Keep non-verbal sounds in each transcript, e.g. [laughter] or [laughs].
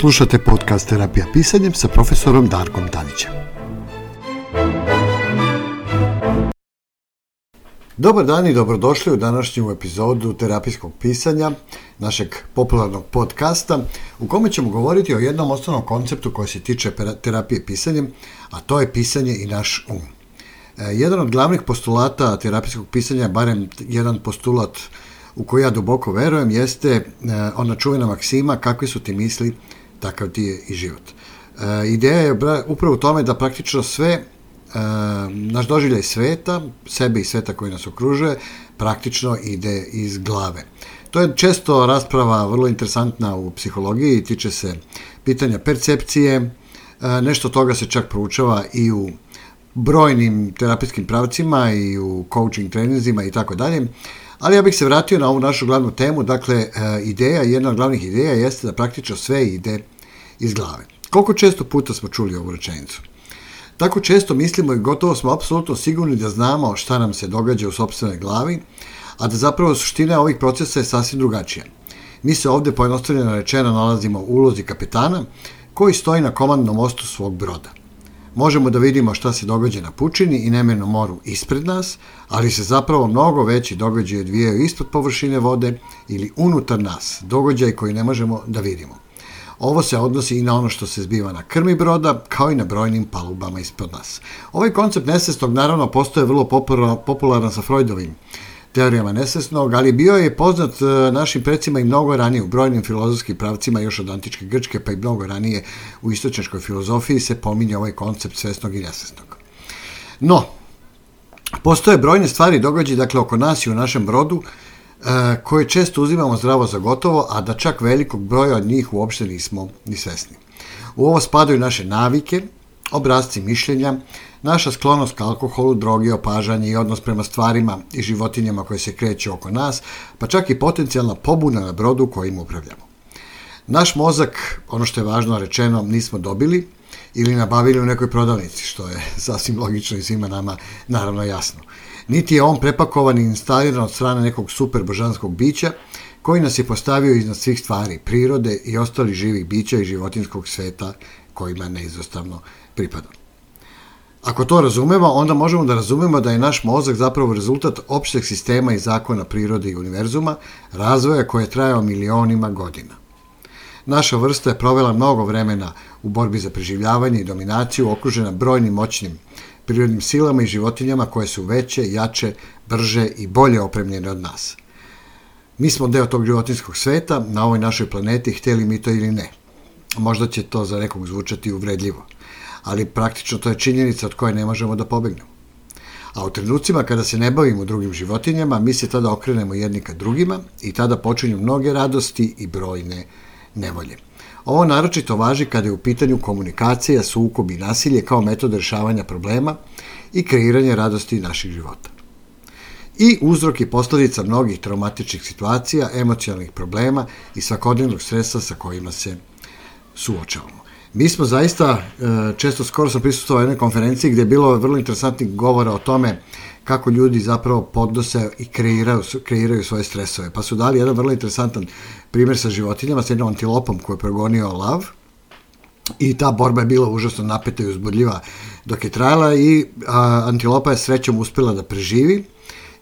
Slušate podcast Terapija pisanjem sa profesorom Darkom Tanićem. Dobar dan i dobrodošli u današnju epizodu terapijskog pisanja, našeg popularnog podcasta, u kome ćemo govoriti o jednom osnovnom konceptu koji se tiče terapije pisanjem, a to je pisanje i naš um. E, jedan od glavnih postulata terapijskog pisanja, barem jedan postulat u koji ja duboko verujem, jeste e, ona čuvena maksima kakvi su ti misli, takav ti je i život. E, ideja je upravo u tome da praktično sve e, naš doživljaj sveta, sebe i sveta koji nas okružuje, praktično ide iz glave. To je često rasprava vrlo interesantna u psihologiji, tiče se pitanja percepcije, e, nešto toga se čak proučava i u brojnim terapijskim pravcima i u coaching treninzima i tako dalje. Ali ja bih se vratio na ovu našu glavnu temu, dakle e, ideja, jedna od glavnih ideja jeste da praktično sve ide iz glave. Koliko često puta smo čuli ovu rečenicu? Tako često mislimo i gotovo smo apsolutno sigurni da znamo šta nam se događa u sobstvenoj glavi, a da zapravo suština ovih procesa je sasvim drugačija. Mi se ovde pojednostavljeno rečeno nalazimo u ulozi kapetana koji stoji na komandnom mostu svog broda možemo da vidimo šta se događa na Pučini i Nemenom moru ispred nas, ali se zapravo mnogo veći događaje odvijaju ispod površine vode ili unutar nas, događaj koji ne možemo da vidimo. Ovo se odnosi i na ono što se zbiva na krmi broda, kao i na brojnim palubama ispod nas. Ovaj koncept nesestog naravno postoje vrlo popularan sa Freudovim teorijama nesvesnog, ali bio je poznat e, našim predsima i mnogo ranije u brojnim filozofskim pravcima još od antičke Grčke, pa i mnogo ranije u istočnjačkoj filozofiji se pominje ovaj koncept svesnog i nesvesnog. No, postoje brojne stvari događaje dakle, oko nas i u našem brodu, e, koje često uzimamo zdravo za gotovo, a da čak velikog broja od njih uopšte nismo ni svesni. U ovo spadaju naše navike, obrazci mišljenja, naša sklonost ka alkoholu, drogi, opažanje i odnos prema stvarima i životinjama koje se kreću oko nas, pa čak i potencijalna pobuna na brodu kojim upravljamo. Naš mozak, ono što je važno rečeno, nismo dobili ili nabavili u nekoj prodavnici, što je [laughs] sasvim logično i svima nama naravno jasno. Niti je on prepakovan i instaliran od strane nekog super božanskog bića, koji nas je postavio iznad svih stvari, prirode i ostalih živih bića i životinskog sveta kojima neizostavno pripada. Ako to razumemo, onda možemo da razumemo da je naš mozak zapravo rezultat opšteg sistema i zakona prirode i univerzuma, razvoja koje je trajao milionima godina. Naša vrsta je provela mnogo vremena u borbi za preživljavanje i dominaciju okružena brojnim moćnim prirodnim silama i životinjama koje su veće, jače, brže i bolje opremljene od nas. Mi smo deo tog životinskog sveta na ovoj našoj planeti, hteli mi to ili ne. Možda će to za nekog zvučati uvredljivo – ali praktično to je činjenica od koje ne možemo da pobegnemo. A u trenucima kada se ne bavimo drugim životinjama, mi se tada okrenemo jedni ka drugima i tada počinju mnoge radosti i brojne nevolje. Ovo naročito važi kada je u pitanju komunikacija, sukob i nasilje kao metod rešavanja problema i kreiranja radosti naših života. I uzrok i posledica mnogih traumatičnih situacija, emocionalnih problema i svakodnevnog stresa sa kojima se suočavamo. Mi smo zaista, e, često skoro sam prisutovao jednoj konferenciji gde je bilo vrlo interesantnih govora o tome kako ljudi zapravo podnose i kreiraju, kreiraju svoje stresove. Pa su dali jedan vrlo interesantan primer sa životinjama, sa jednom antilopom koju je progonio lav, i ta borba je bila užasno napeta i uzbudljiva dok je trajala i a, antilopa je srećom uspela da preživi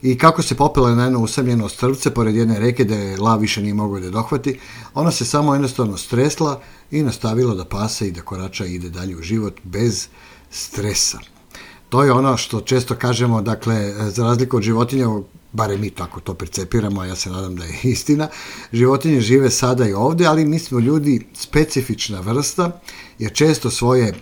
i kako se popela na jedno usamljeno strvce pored jedne reke da je la više nije mogao da dohvati, ona se samo jednostavno stresla i nastavila da pase i da korača i ide dalje u život bez stresa. To je ono što često kažemo, dakle, za razliku od životinja, bare mi tako to percepiramo, a ja se nadam da je [laughs] istina, životinje žive sada i ovde, ali mi smo ljudi specifična vrsta, jer često svoje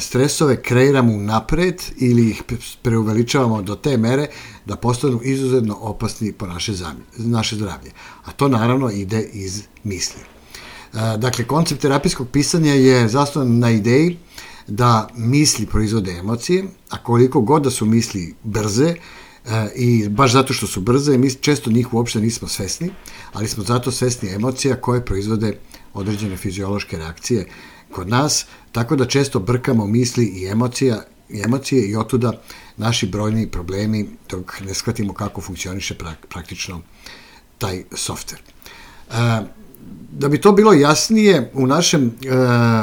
stresove kreiramo napred ili ih preuveličavamo do te mere da postanu izuzetno opasni po naše, zamlje, naše zdravlje. A to naravno ide iz misli. E, dakle, koncept terapijskog pisanja je zasnovan na ideji da misli proizvode emocije, a koliko god da su misli brze, e, i baš zato što su brze, mi često njih uopšte nismo svesni, ali smo zato svesni emocija koje proizvode određene fiziološke reakcije, kod nas, tako da često brkamo misli i emocija, i emocije i otuda naši brojni problemi dok ne shvatimo kako funkcioniše praktično taj softver. E, da bi to bilo jasnije, u našem e,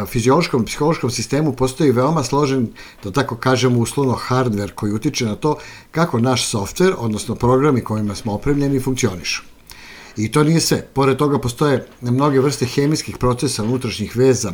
fiziološkom, psihološkom sistemu postoji veoma složen, da tako kažemo, uslovno hardver koji utiče na to kako naš softver, odnosno programi kojima smo opremljeni, funkcionišu. I to nije sve. Pored toga postoje mnoge vrste hemijskih procesa unutrašnjih veza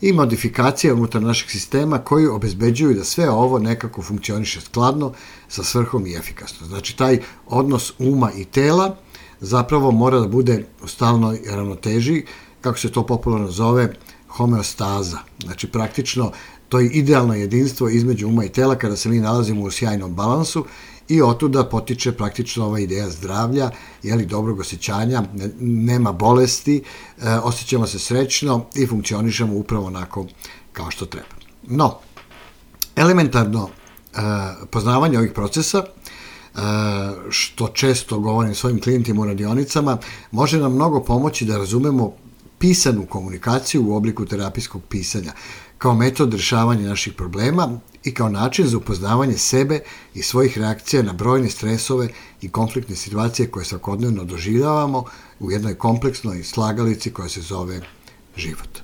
i modifikacija unutar našeg sistema koji obezbeđuju da sve ovo nekako funkcioniše skladno sa svrhom i efikasno. Znači taj odnos uma i tela zapravo mora da bude u stalnoj ravnoteži, kako se to popularno zove, homeostaza. Znači praktično To je idealno jedinstvo između uma i tela kada se mi nalazimo u sjajnom balansu i otuda potiče praktično ova ideja zdravlja, jeli, dobrog osjećanja, nema bolesti, e, osjećamo se srećno i funkcionišemo upravo onako kao što treba. No, elementarno e, poznavanje ovih procesa, e, što često govorim svojim klijentima u radionicama, može nam mnogo pomoći da razumemo pisanu komunikaciju u obliku terapijskog pisanja kao metod rešavanja naših problema i kao način za upoznavanje sebe i svojih reakcija na brojne stresove i konfliktne situacije koje svakodnevno doživljavamo u jednoj kompleksnoj slagalici koja se zove život.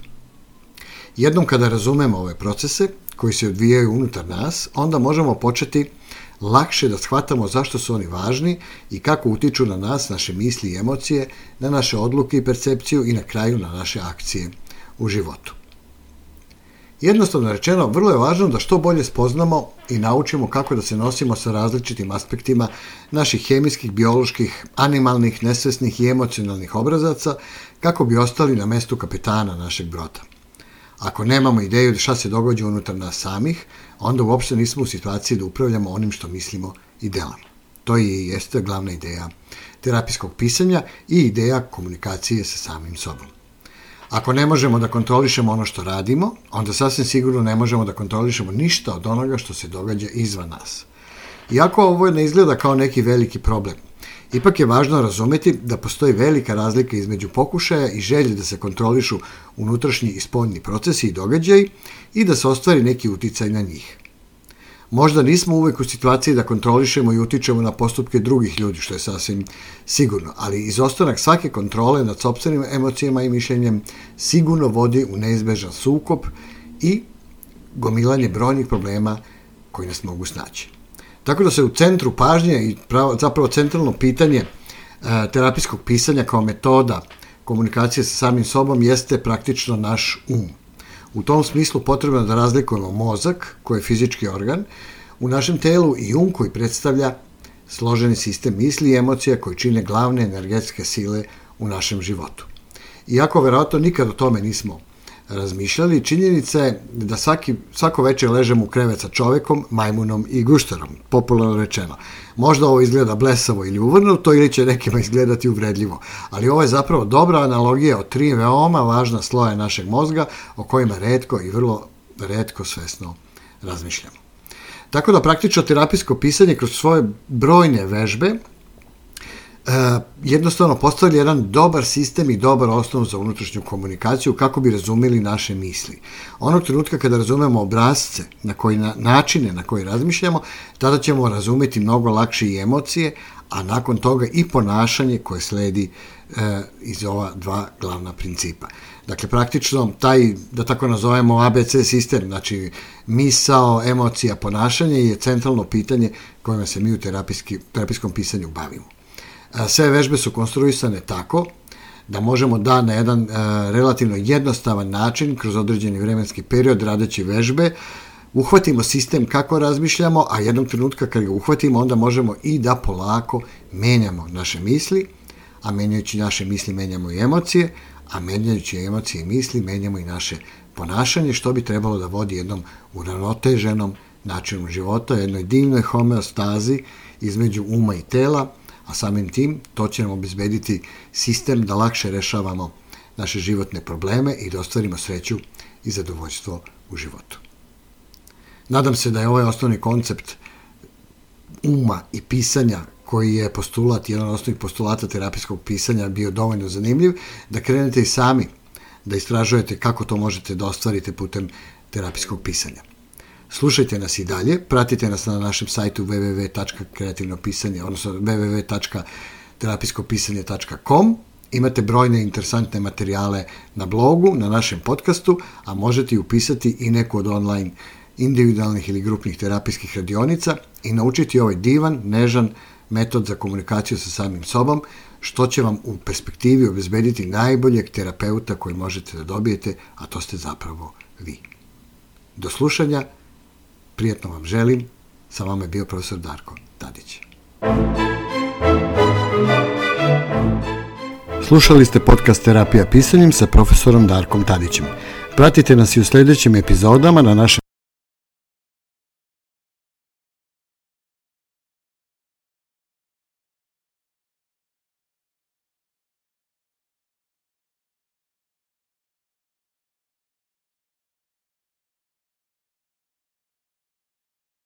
Jednom kada razumemo ove procese koji se odvijaju unutar nas, onda možemo početi lakše da shvatamo zašto su oni važni i kako utiču na nas, naše misli i emocije, na naše odluke i percepciju i na kraju na naše akcije u životu. Jednostavno rečeno, vrlo je važno da što bolje spoznamo i naučimo kako da se nosimo sa različitim aspektima naših hemijskih, bioloških, animalnih, nesvesnih i emocionalnih obrazaca kako bi ostali na mestu kapetana našeg brota. Ako nemamo ideju šta se događa unutar nas samih, onda uopšte nismo u situaciji da upravljamo onim što mislimo i delamo. To je i jeste glavna ideja terapijskog pisanja i ideja komunikacije sa samim sobom. Ako ne možemo da kontrolišemo ono što radimo, onda sasvim sigurno ne možemo da kontrolišemo ništa od onoga što se događa izvan nas. Iako ovo ne izgleda kao neki veliki problem, ipak je važno razumeti da postoji velika razlika između pokušaja i želje da se kontrolišu unutrašnji i spoljni procesi i događaji i da se ostvari neki uticaj na njih – Možda nismo uvek u situaciji da kontrolišemo i utičemo na postupke drugih ljudi, što je sasvim sigurno, ali izostanak svake kontrole nad sobstvenim emocijama i mišljenjem sigurno vodi u neizbežan sukop i gomilanje brojnih problema koji nas mogu snaći. Tako da se u centru pažnje i pravo, zapravo centralno pitanje e, terapijskog pisanja kao metoda komunikacije sa samim sobom jeste praktično naš um. U tom smislu potrebno da razlikujemo mozak, koji je fizički organ, u našem telu i um koji predstavlja složeni sistem misli i emocija koji čine glavne energetske sile u našem životu. Iako verovatno nikad o tome nismo razmišljali, činjenica je da svaki, svako večer ležem u krevet sa čovekom, majmunom i guštarom, popularno rečeno. Možda ovo izgleda blesavo ili uvrnuto ili će nekima izgledati uvredljivo, ali ovo je zapravo dobra analogija o tri veoma važna sloja našeg mozga o kojima redko i vrlo redko svesno razmišljamo. Tako da praktično terapijsko pisanje kroz svoje brojne vežbe E, jednostavno postavili jedan dobar sistem i dobar osnov za unutrašnju komunikaciju kako bi razumeli naše misli. Onog trenutka kada razumemo obrazce, na koji na, načine na koji razmišljamo, tada ćemo razumeti mnogo lakše i emocije, a nakon toga i ponašanje koje sledi e, iz ova dva glavna principa. Dakle, praktično taj, da tako nazovemo, ABC sistem, znači misao, emocija, ponašanje je centralno pitanje kojima se mi u terapijski, terapijskom pisanju bavimo. Sve vežbe su konstruisane tako da možemo da na jedan e, relativno jednostavan način kroz određeni vremenski period radeći vežbe uhvatimo sistem kako razmišljamo, a jednog trenutka kad ga uhvatimo onda možemo i da polako menjamo naše misli, a menjajući naše misli menjamo i emocije, a menjajući emocije i misli menjamo i naše ponašanje, što bi trebalo da vodi jednom uravnoteženom načinu života, jednoj divnoj homeostazi između uma i tela, a samim tim to će nam obezbediti sistem da lakše rešavamo naše životne probleme i da ostvarimo sreću i zadovoljstvo u životu. Nadam se da je ovaj osnovni koncept uma i pisanja koji je postulat, jedan od osnovnih postulata terapijskog pisanja bio dovoljno zanimljiv, da krenete i sami da istražujete kako to možete da ostvarite putem terapijskog pisanja. Slušajte nas i dalje, pratite nas na našem sajtu www.kreativnopisanje, odnosno www.terapijskopisanje.com. Imate brojne interesantne materijale na blogu, na našem podcastu, a možete upisati i neku od online individualnih ili grupnih terapijskih radionica i naučiti ovaj divan, nežan metod za komunikaciju sa samim sobom, što će vam u perspektivi obezbediti najboljeg terapeuta koji možete da dobijete, a to ste zapravo vi. Do slušanja Prijetno vam želim. Sa vama je bio profesor Darko Tadić. Slušali ste podcast Terapija pisanjem sa profesorom Darkom Tadićem. Pratite nas i u sljedećim epizodama na našem